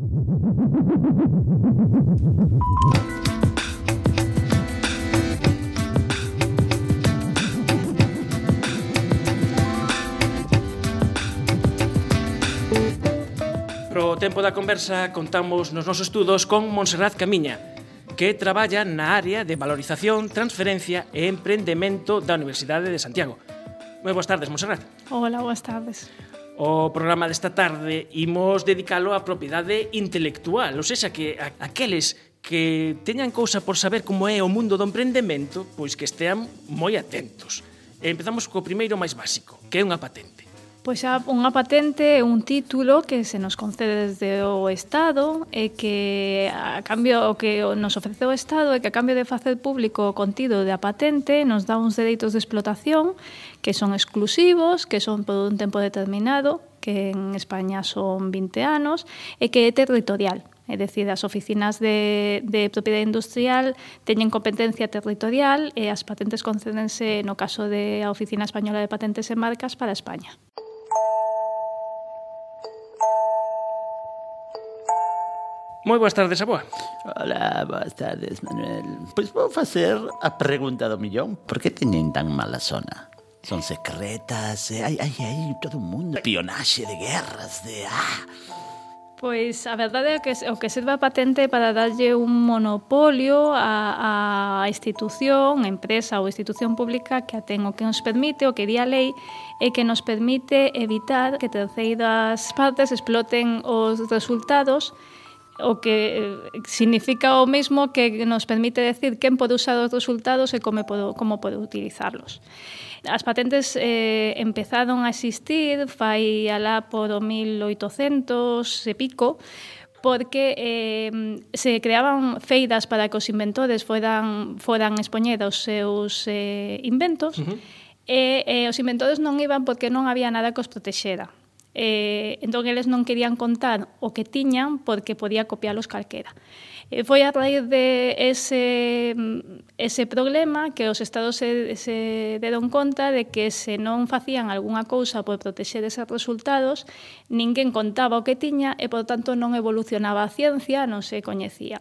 Pro tempo da conversa contamos nos nosos estudos con Montserrat Camiña, que traballa na área de valorización, transferencia e emprendemento da Universidade de Santiago. Moi boas tardes, Monserrat. Hola, boas tardes. O programa desta tarde imos dedicalo á propiedade intelectual, ou seja, que aqueles que teñan cousa por saber como é o mundo do emprendemento, pois que estean moi atentos. E empezamos co primeiro máis básico, que é unha patente. Pois a unha patente é un título que se nos concede desde o Estado e que a cambio o que nos ofrece o Estado é que a cambio de facer público o contido da patente nos dá uns dereitos de explotación que son exclusivos, que son por un tempo determinado, que en España son 20 anos e que é territorial. É dicir, as oficinas de, de propiedade industrial teñen competencia territorial e as patentes concédense no caso da Oficina Española de Patentes e Marcas para España. Moi boas tardes, aboa. Hola, boas tardes, Manuel. Pois vou facer a pregunta do millón. Por que teñen tan mala zona? Son secretas, eh? hai, hai, hai todo un mundo. Espionaxe de guerras, de... Ah, Pois a verdade é que o que serve a patente para darlle un monopolio a, a institución, empresa ou institución pública que a ten o que nos permite, o que di a lei, é que nos permite evitar que terceiras partes exploten os resultados o que eh, significa o mesmo que nos permite decir quen pode usar os resultados e como pode, como pode utilizarlos. As patentes eh, empezaron a existir fai alá por 1800 e pico, porque eh, se creaban feidas para que os inventores foran, foran expoñer os seus eh, inventos, uh -huh. e eh, os inventores non iban porque non había nada que os protexera. Eh, entón, eles non querían contar o que tiñan porque podía copiálos calquera. E foi a raíz de ese, ese problema que os estados se, se deron conta de que se non facían algunha cousa por protexer esos resultados, ninguén contaba o que tiña e, por tanto, non evolucionaba a ciencia, non se coñecía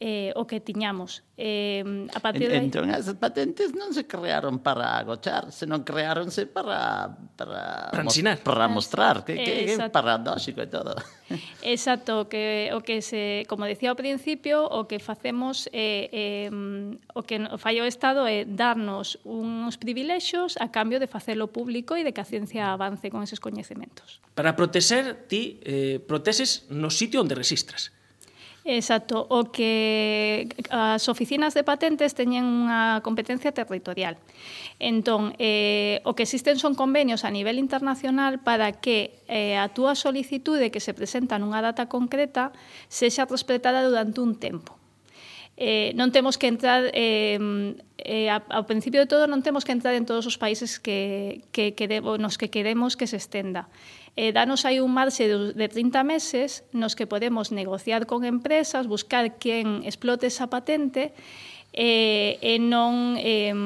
eh, o que tiñamos. Eh, a partir en, de... Entón, esas patentes non se crearon para agochar, senón creáronse para... Para, para ensinar. Para mostrar, que, que é paradóxico e todo. Exacto, que, o que se, como decía ao principio, o que facemos, eh, eh, o que fai o Estado é darnos uns privilexos a cambio de facelo público e de que a ciencia avance con eses coñecementos. Para proteser, ti eh, proteses no sitio onde resistras. Exacto, o que as oficinas de patentes teñen unha competencia territorial. Entón, eh, o que existen son convenios a nivel internacional para que eh, a túa solicitude que se presenta nunha data concreta sexa respetada durante un tempo. Eh, non temos que entrar eh, eh, ao principio de todo non temos que entrar en todos os países que, que, que de, nos que queremos que se estenda e danos aí un marxe de 30 meses nos que podemos negociar con empresas, buscar quen explote esa patente eh, e non... Eh,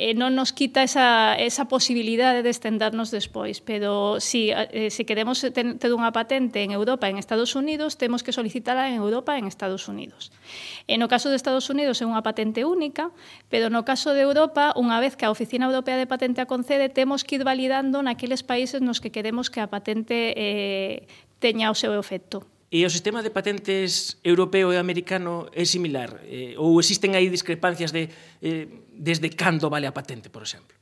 Eh, e non nos quita esa, esa posibilidade de estendarnos despois, pero si, eh, se queremos ter, ter unha patente en Europa e en Estados Unidos, temos que solicitala en Europa e en Estados Unidos. E no caso de Estados Unidos é unha patente única, pero no caso de Europa, unha vez que a Oficina Europea de Patente a concede, temos que ir validando naqueles países nos que queremos que a patente eh, teña o seu efecto. E o sistema de patentes europeo e americano é similar? Eh, ou existen aí discrepancias de eh, desde cando vale a patente, por exemplo?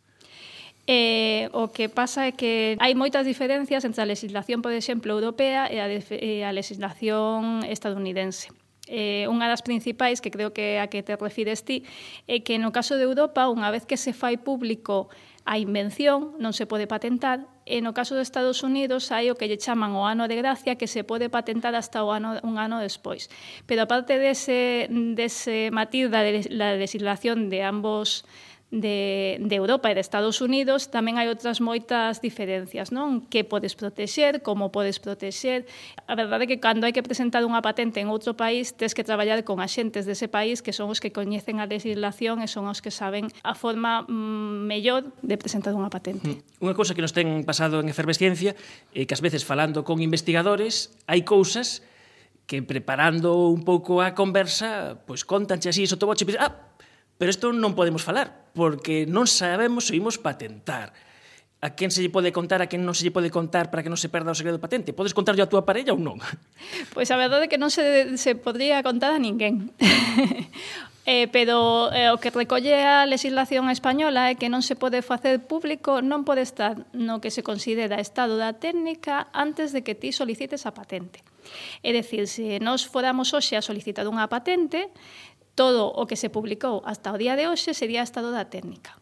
Eh, o que pasa é que hai moitas diferencias entre a legislación, por exemplo, europea e a, e a legislación estadounidense. Eh, unha das principais, que creo que a que te refires ti, é que no caso de Europa, unha vez que se fai público a invención, non se pode patentar, E no caso dos Estados Unidos hai o que lle chaman o ano de gracia que se pode patentar hasta o ano, un ano despois. Pero aparte dese, dese matiz da, de, la legislación de ambos de, de Europa e de Estados Unidos tamén hai outras moitas diferencias, non? Que podes protexer, como podes protexer. A verdade é que cando hai que presentar unha patente en outro país, tes que traballar con axentes dese país que son os que coñecen a legislación e son os que saben a forma mm, mellor de presentar unha patente. Mm. Unha cousa que nos ten pasado en efervesciencia é que ás veces falando con investigadores hai cousas que preparando un pouco a conversa, pois contanche así, sotoboche, ah, Pero isto non podemos falar, porque non sabemos se imos patentar. A quen se lle pode contar, a quen non se lle pode contar para que non se perda o segredo patente? Podes contarlle a túa parella ou non? Pois a verdade é que non se, se podría contar a ninguén. eh, pero eh, o que recolle a legislación española é que non se pode facer público, non pode estar no que se considera estado da técnica antes de que ti solicites a patente. É dicir, se nós foramos hoxe a solicitar unha patente, todo o que se publicou hasta o día de hoxe sería estado da técnica.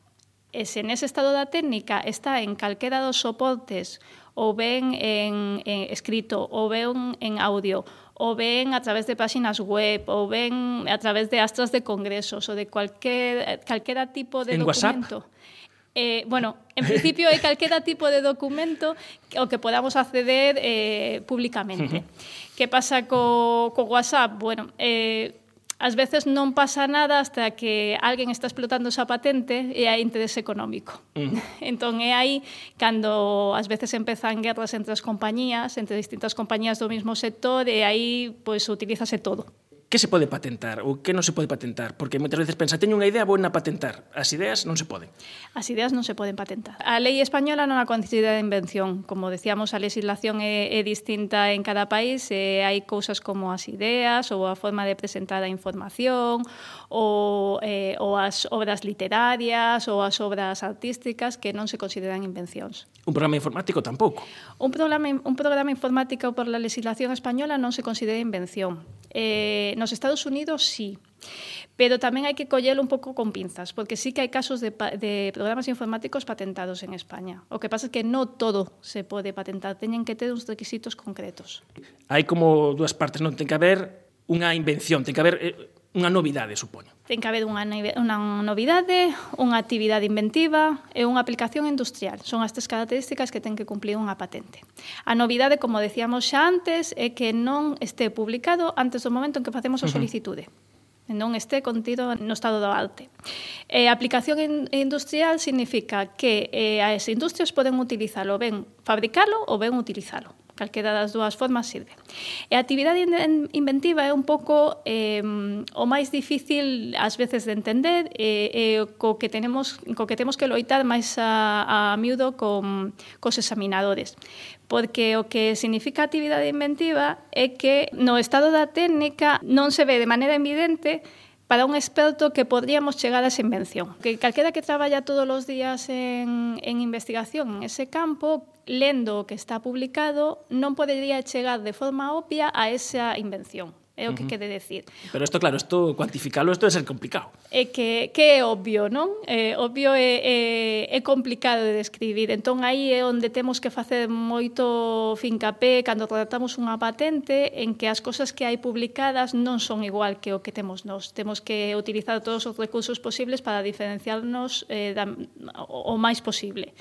E se nese estado da técnica está en calquera dos soportes ou ben en, en escrito, ou ben en audio, ou ben a través de páxinas web, ou ben a través de astras de congresos, ou de cualquier, calquera tipo de en documento. WhatsApp? Eh, bueno, en principio é calquera tipo de documento ao que podamos acceder eh, públicamente. Uh -huh. Que pasa co, co WhatsApp? Bueno, eh, ás veces non pasa nada hasta que alguén está explotando esa patente e hai interés económico. Mm. entón é aí cando ás veces empezan guerras entre as compañías, entre distintas compañías do mesmo sector e aí pois utilízase todo que se pode patentar ou que non se pode patentar? Porque moitas veces pensa, teño unha idea, vou na patentar. As ideas non se poden. As ideas non se poden patentar. A lei española non a considera invención. Como decíamos, a legislación é, é distinta en cada país. Eh, e hai cousas como as ideas ou a forma de presentar a información ou, eh, ou as obras literarias ou as obras artísticas que non se consideran invencións. Un programa informático tampouco. Un programa, un programa informático por la legislación española non se considera invención. Eh, nos Estados Unidos sí, pero tamén hai que collelo un pouco con pinzas, porque sí que hai casos de, de programas informáticos patentados en España. O que pasa é que non todo se pode patentar, teñen que ter uns requisitos concretos. Hai como dúas partes, non ten que haber unha invención, ten que haber eh, unha novidade, supoño. Ten que haber unha, unha novidade, unha actividade inventiva e unha aplicación industrial. Son as tres características que ten que cumplir unha patente. A novidade, como decíamos xa antes, é que non este publicado antes do momento en que facemos a solicitude. Uh -huh non este contido no estado do arte. Eh, aplicación aplicación industrial significa que eh, as industrias poden utilizalo ben fabricalo ou ben utilizalo calquera das dúas formas sirve. E a actividade inventiva é un pouco eh, o máis difícil ás veces de entender e eh, eh, co que tenemos co que temos que loitar máis a, a miúdo con cos examinadores porque o que significa actividade inventiva é que no estado da técnica non se ve de maneira evidente para un experto que podríamos chegar a esa invención. Que calquera que traballa todos os días en, en investigación en ese campo, lendo o que está publicado, non podería chegar de forma obvia a esa invención. É o que uh -huh. quede decir. Pero isto, claro, isto, cuantificarlo, isto é ser complicado. É que, que é obvio, non? É, obvio é, é, é complicado de describir. Entón, aí é onde temos que facer moito fincapé cando tratamos unha patente en que as cosas que hai publicadas non son igual que o que temos nós. Temos que utilizar todos os recursos posibles para diferenciarnos eh, da, o, o máis posible.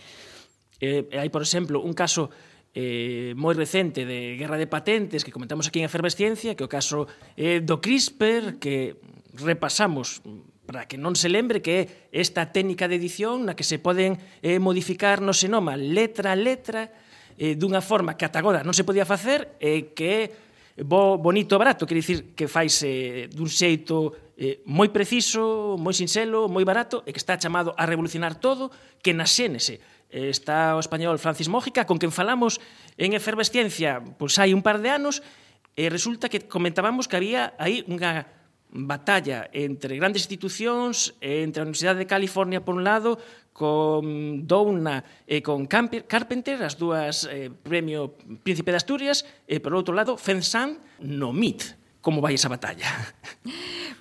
Eh, hai, por exemplo, un caso eh, moi recente de guerra de patentes que comentamos aquí en Efervesciencia, que o caso eh, do CRISPR, que repasamos para que non se lembre que é esta técnica de edición na que se poden eh, modificar no senoma letra a letra eh, dunha forma que ata agora non se podía facer e eh, que é bo, bonito barato, quer dicir que faise eh, dun xeito eh, moi preciso, moi sinxelo, moi barato e que está chamado a revolucionar todo que na xénese Eh, está o español Francis Mójica, con quen falamos en Efervesciencia, pois hai un par de anos, e resulta que comentábamos que había aí unha batalla entre grandes institucións, entre a Universidade de California por un lado, con Douna e con Carpenter, as dúas eh, premio Príncipe de Asturias, e por outro lado, Fensan no MIT, como vai esa batalla?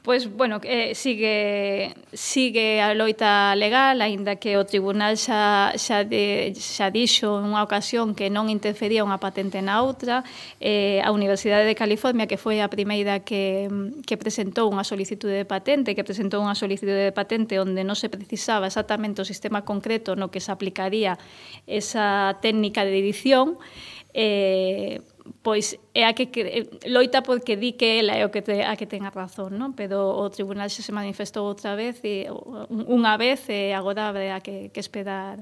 Pois, pues, bueno, eh, sigue, sigue a loita legal, aínda que o tribunal xa, xa, de, xa dixo en unha ocasión que non interfería unha patente na outra. Eh, a Universidade de California, que foi a primeira que, que presentou unha solicitude de patente, que presentou unha solicitude de patente onde non se precisaba exactamente o sistema concreto no que se aplicaría esa técnica de edición, eh, pois é a que, que loita porque di que ela é o que te, a que ten a razón, non? Pero o tribunal xa se manifestou outra vez e unha vez e agora habrá que, que esperar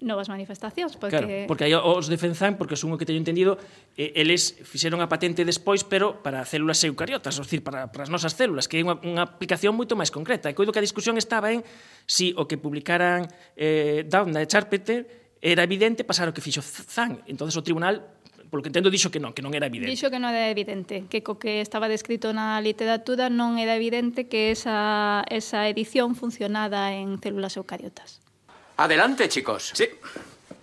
novas manifestacións porque claro, porque aí os defenzan porque son o que teño entendido eh, eles fixeron a patente despois pero para células eucariotas, ou dicir, para, para as nosas células, que é unha, unha aplicación moito máis concreta. E coido que a discusión estaba en si o que publicaran eh, Down da Charpeter era evidente pasar o que fixo Zan. Entonces o tribunal polo que entendo dixo que non, que non era evidente. Dixo que non era evidente, que co que estaba descrito na literatura non era evidente que esa, esa edición funcionada en células eucariotas. Adelante, chicos. Sí.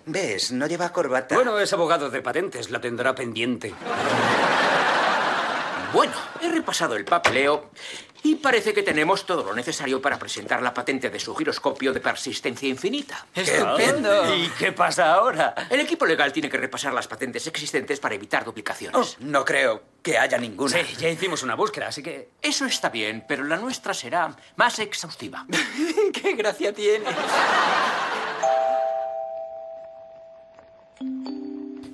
¿Ves? No lleva corbata. Bueno, es abogado de patentes, la tendrá pendiente. bueno, he repasado el papeleo y parece que tenemos todo lo necesario para presentar la patente de su giroscopio de persistencia infinita. ¡Estupendo! ¿Y qué pasa ahora? El equipo legal tiene que repasar las patentes existentes para evitar duplicaciones. Oh, no creo que haya ninguna. Sí, ya hicimos una búsqueda, así que... Eso está bien, pero la nuestra será más exhaustiva. ¡Qué gracia tiene!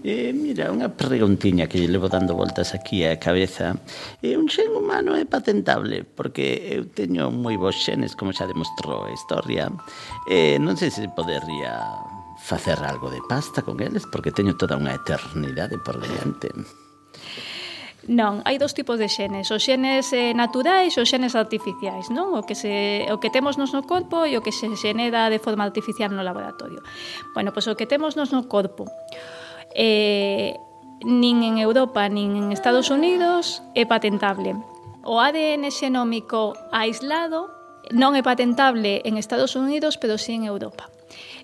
Eh, mira, unha preguntiña que lle levo dando voltas aquí á cabeza. Eh, un xen humano é patentable, porque eu teño moi bons xenes, como xa demostrou a historia. Eh, non sei se podería facer algo de pasta con eles, porque teño toda unha eternidade por diante. Non, hai dous tipos de xenes, os xenes eh, naturais e os xenes artificiais, non? O que se o que temos nos no corpo e o que se xenera de forma artificial no laboratorio. Bueno, pois o que temos nos no corpo eh, nin en Europa nin en Estados Unidos é patentable. O ADN xenómico aislado non é patentable en Estados Unidos, pero sí en Europa.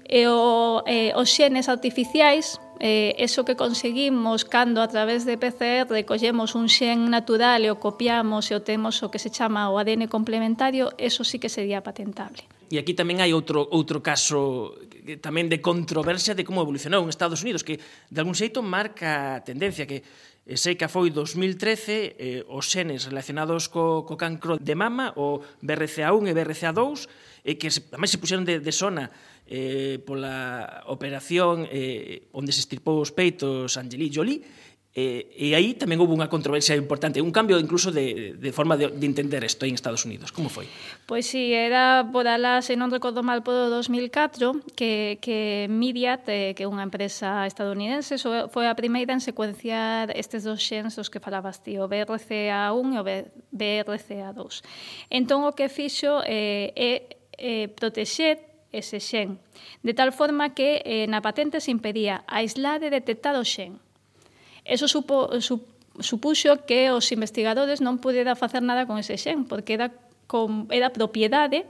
E o, eh, os xenes artificiais, eh, eso que conseguimos cando a través de PCR recollemos un xen natural e o copiamos e o temos o que se chama o ADN complementario, eso sí que sería patentable e aquí tamén hai outro, outro caso tamén de controversia de como evolucionou en Estados Unidos, que de algún xeito marca a tendencia que eh, sei que foi 2013 eh, os xenes relacionados co, co cancro de mama, o BRCA1 e BRCA2, e que se, tamén se puxeron de, de zona eh, pola operación eh, onde se estirpou os peitos Angeli Jolie, E, e aí tamén houve unha controversia importante, un cambio incluso de, de forma de, de entender isto en Estados Unidos. Como foi? Pois si, sí, era por alá, se non recordo mal, por 2004, que, que Midiat, eh, que é unha empresa estadounidense, foi a primeira en secuenciar estes dos xens dos que falabas ti, o BRCA1 e o BRCA2. Entón, o que fixo eh, é eh, protexer ese xen, de tal forma que eh, na patente se impedía aislar e detectar o xen Eso supo, su, supuxo que os investigadores non pudera facer nada con ese xen, porque era, con, era propiedade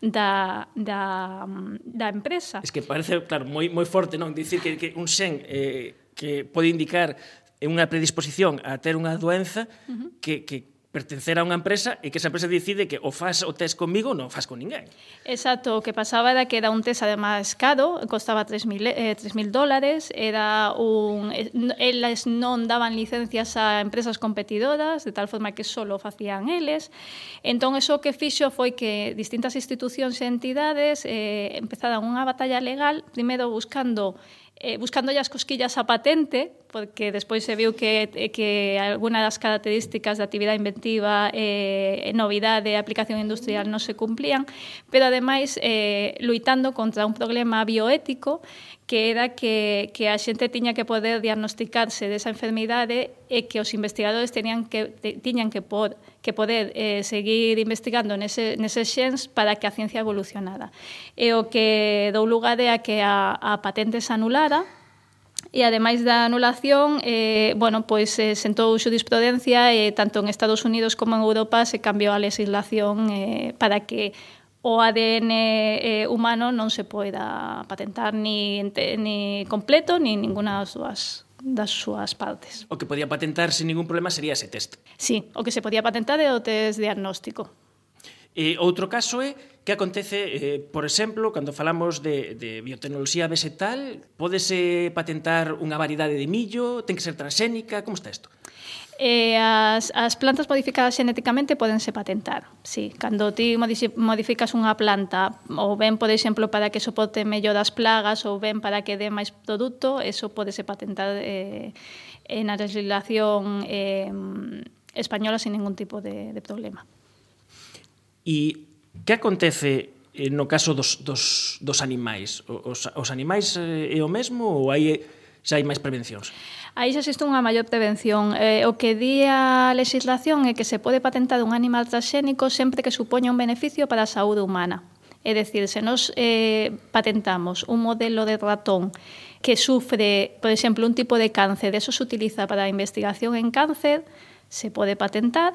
da, da, da empresa. Es que parece, claro, moi, moi forte, non? Dicir que, que un xen eh, que pode indicar unha predisposición a ter unha doenza uh -huh. que, que pertencer a unha empresa e que esa empresa decide que o faz o test comigo ou non o faz con ninguén. Exacto, o que pasaba era que era un test además caro, costaba 3.000 eh, 3.000 dólares, era un eh, eles non daban licencias a empresas competidoras, de tal forma que solo facían eles. Entón, eso que fixo foi que distintas institucións e entidades eh, empezaran unha batalla legal, primeiro buscando eh, buscando as cosquillas a patente, porque despois se viu que, eh, que alguna das características da actividade inventiva eh, e eh, novidade e aplicación industrial non se cumplían, pero ademais eh, luitando contra un problema bioético que era que, que a xente tiña que poder diagnosticarse desa enfermidade e que os investigadores tenían que, tiñan que, por, que poder eh, seguir investigando nese, nese xens para que a ciencia evolucionara. E o que dou lugar é a que a, a patente se anulara e ademais da anulación, eh, bueno, pois eh, sentou xurisprudencia e eh, tanto en Estados Unidos como en Europa se cambiou a legislación eh, para que o ADN eh, humano non se poida patentar ni, ente, ni completo ni ninguna das súas das súas partes. O que podía patentar sin ningún problema sería ese test. Sí, o que se podía patentar é o test diagnóstico. E outro caso é Que acontece, eh, por exemplo, cando falamos de, de biotecnoloxía vegetal, podese patentar unha variedade de millo, ten que ser transxénica, como está isto? E as, as plantas modificadas xenéticamente podense patentar. Sí, cando ti modificas unha planta, ou ben, por exemplo, para que soporte mellor as plagas, ou ben para que dé máis produto, eso podese patentar eh, na legislación eh, española sin ningún tipo de, de problema. E Que acontece eh, no caso dos, dos, dos animais? Os, os animais eh, é o mesmo ou hai xa hai máis prevencións? Aí xa existe unha maior prevención. Eh, o que di a legislación é que se pode patentar un animal transxénico sempre que supoña un beneficio para a saúde humana. É dicir, se nos eh, patentamos un modelo de ratón que sufre, por exemplo, un tipo de cáncer, eso se utiliza para a investigación en cáncer, se pode patentar,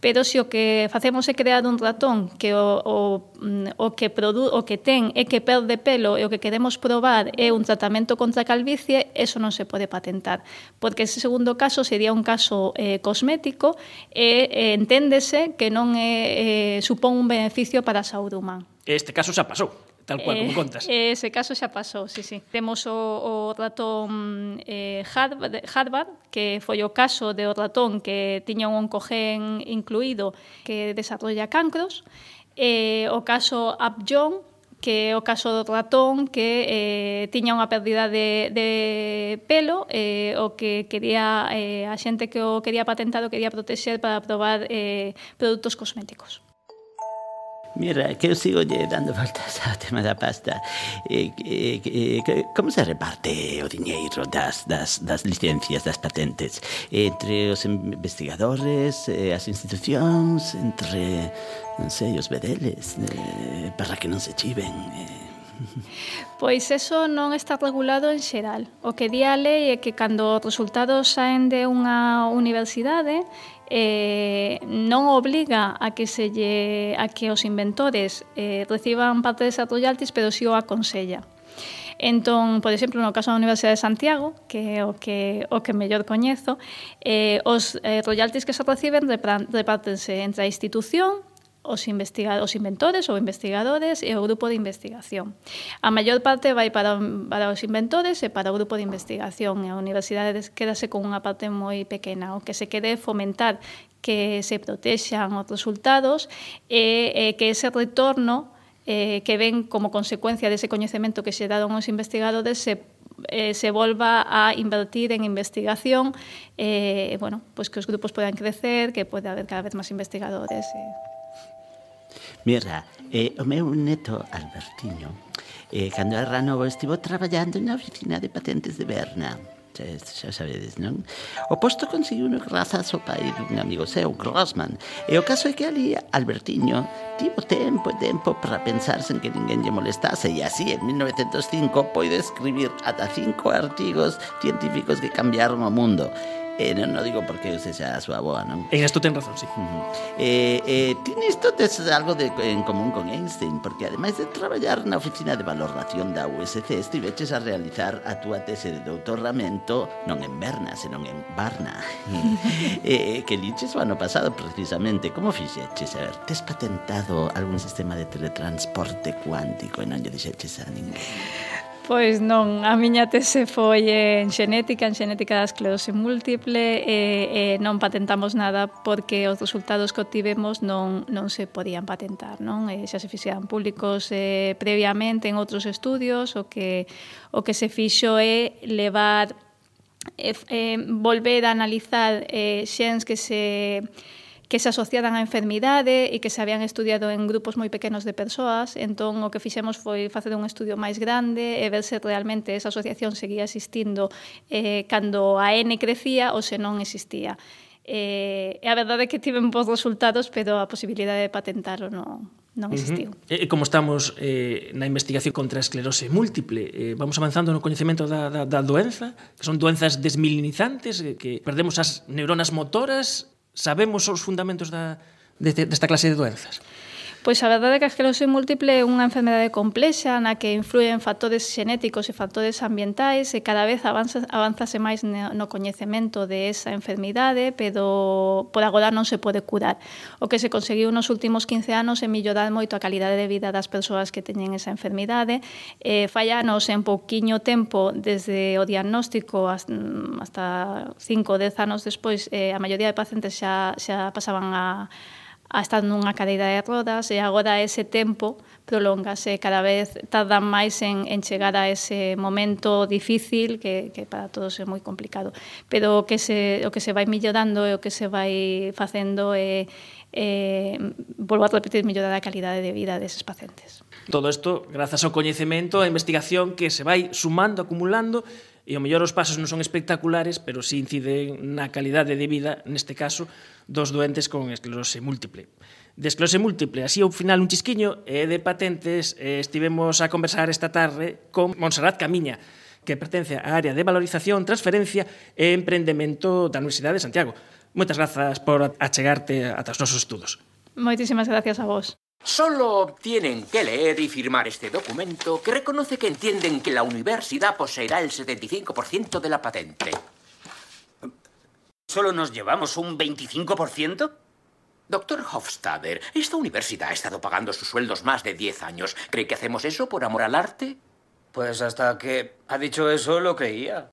pero se o que facemos é crear un ratón que o, o, mm, o que produ, o que ten é que perde pelo e o que queremos probar é un tratamento contra a calvicie, eso non se pode patentar, porque ese segundo caso sería un caso eh, cosmético e eh, enténdese que non é, eh, supón un beneficio para a saúde humana. Este caso xa pasou tal cual, eh, como contas. Ese caso xa pasou, sí, sí. Temos o, o ratón eh, Harvard, que foi o caso de o ratón que tiña un oncogen incluído que desarrolla cancros, eh, o caso Upjohn, que é o caso do ratón que eh, tiña unha pérdida de, de pelo eh, o que quería eh, a xente que o quería patentar o quería protexer para probar eh, produtos cosméticos. Mira, que eu sigo lle dando voltas ao tema da pasta. E, e, e, como se reparte o diñeiro das, das, das licencias, das patentes? Entre os investigadores, as institucións, entre, non sei, os bedeles, eh, para que non se chiven... Eh. Pois eso non está regulado en xeral. O que di a lei é que cando os resultados saen de unha universidade eh, non obliga a que se lle, a que os inventores eh, reciban parte desa royalties, pero si sí o aconsella. Entón, por exemplo, no caso da Universidade de Santiago, que é o que, o que mellor coñezo, eh, os eh, royalties que se reciben repártense entre a institución, os, os inventores ou investigadores e o grupo de investigación. A maior parte vai para, para os inventores e para o grupo de investigación e a universidade quedase con unha parte moi pequena, o que se quede fomentar que se protexan os resultados e, e que ese retorno eh, que ven como consecuencia dese coñecemento que se daron os investigadores se eh, se volva a invertir en investigación, eh, bueno, pues que os grupos podan crecer, que pode haber cada vez máis investigadores. Eh. Mira, eh, meu neto Albertiño, eh, cando era novo, estivo traballando na oficina de patentes de Berna. Xa, sabedes, non? O posto conseguiu no grazas ao pai dun amigo seu, Grossman. E o caso é que ali Albertiño tivo tempo e tempo para pensar sen que ninguén lle molestase e así en 1905 poide escribir ata cinco artigos científicos que cambiaron o mundo. Eh, non, no digo porque eu sexa a súa boa, non? En isto ten razón, sí. Uh -huh. eh, eh, tin isto tes algo de, en común con Einstein, porque ademais de traballar na oficina de valoración da USC, estiveches a realizar a túa tese de doutoramento non en Berna, senón en Varna, eh, eh, que liches o ano pasado precisamente. Como fixeches? A ver, tes patentado algún sistema de teletransporte cuántico e non lle dixeches a ninguén? Pois non, a miña tese foi en xenética, en xenética da esclerose múltiple e, e non patentamos nada porque os resultados que obtivemos non, non se podían patentar, non? E xa se fixeran públicos eh, previamente en outros estudios, o que, o que se fixo é levar, eh, eh, volver a analizar eh, xens que se que se asociaban a enfermidade e que se habían estudiado en grupos moi pequenos de persoas, entón o que fixemos foi facer un estudio máis grande e ver se realmente esa asociación seguía existindo eh, cando a N crecía ou se non existía. Eh, e a verdade é que tiven bons resultados, pero a posibilidade de patentarlo non, non existiu. Uh -huh. E como estamos eh, na investigación contra a esclerose múltiple, eh, vamos avanzando no coñecemento da, da, da doenza, que son doenzas desmilinizantes, eh, que perdemos as neuronas motoras sabemos os fundamentos da, de, desta clase de doenzas? Pois a verdade é que a esclerose múltiple é unha enfermedade complexa na que influen factores xenéticos e factores ambientais e cada vez avanza, avanzase máis no coñecemento de esa enfermidade, pero por agora non se pode curar. O que se conseguiu nos últimos 15 anos é mellorar moito a calidade de vida das persoas que teñen esa enfermidade. Eh, fallanos en pouquiño tempo desde o diagnóstico hasta 5 ou 10 anos despois, eh, a maioría de pacientes xa, xa pasaban a están nunha cadeira de rodas e agora ese tempo prolongase cada vez tardan máis en, en chegar a ese momento difícil que, que para todos é moi complicado. Pero o que se, o que se vai millorando e o que se vai facendo é, é volvo a repetir, mellorar a calidade de vida deses pacientes. Todo isto grazas ao coñecemento, a investigación que se vai sumando, acumulando e o mellor os pasos non son espectaculares, pero si sí inciden na calidade de vida, neste caso, dos doentes con esclerose múltiple. De esclerose múltiple, así ao final un chisquiño e de patentes, eh, estivemos a conversar esta tarde con Montserrat Camiña, que pertence á área de valorización, transferencia e emprendemento da Universidade de Santiago. Moitas grazas por achegarte ata os nosos estudos. Moitísimas gracias a vos. Solo tienen que leer y firmar este documento que reconoce que entienden que la universidad poseerá el 75% de la patente. ¿Solo nos llevamos un 25%? Doctor Hofstadter, esta universidad ha estado pagando sus sueldos más de 10 años. ¿Cree que hacemos eso por amor al arte? Pues hasta que ha dicho eso lo creía.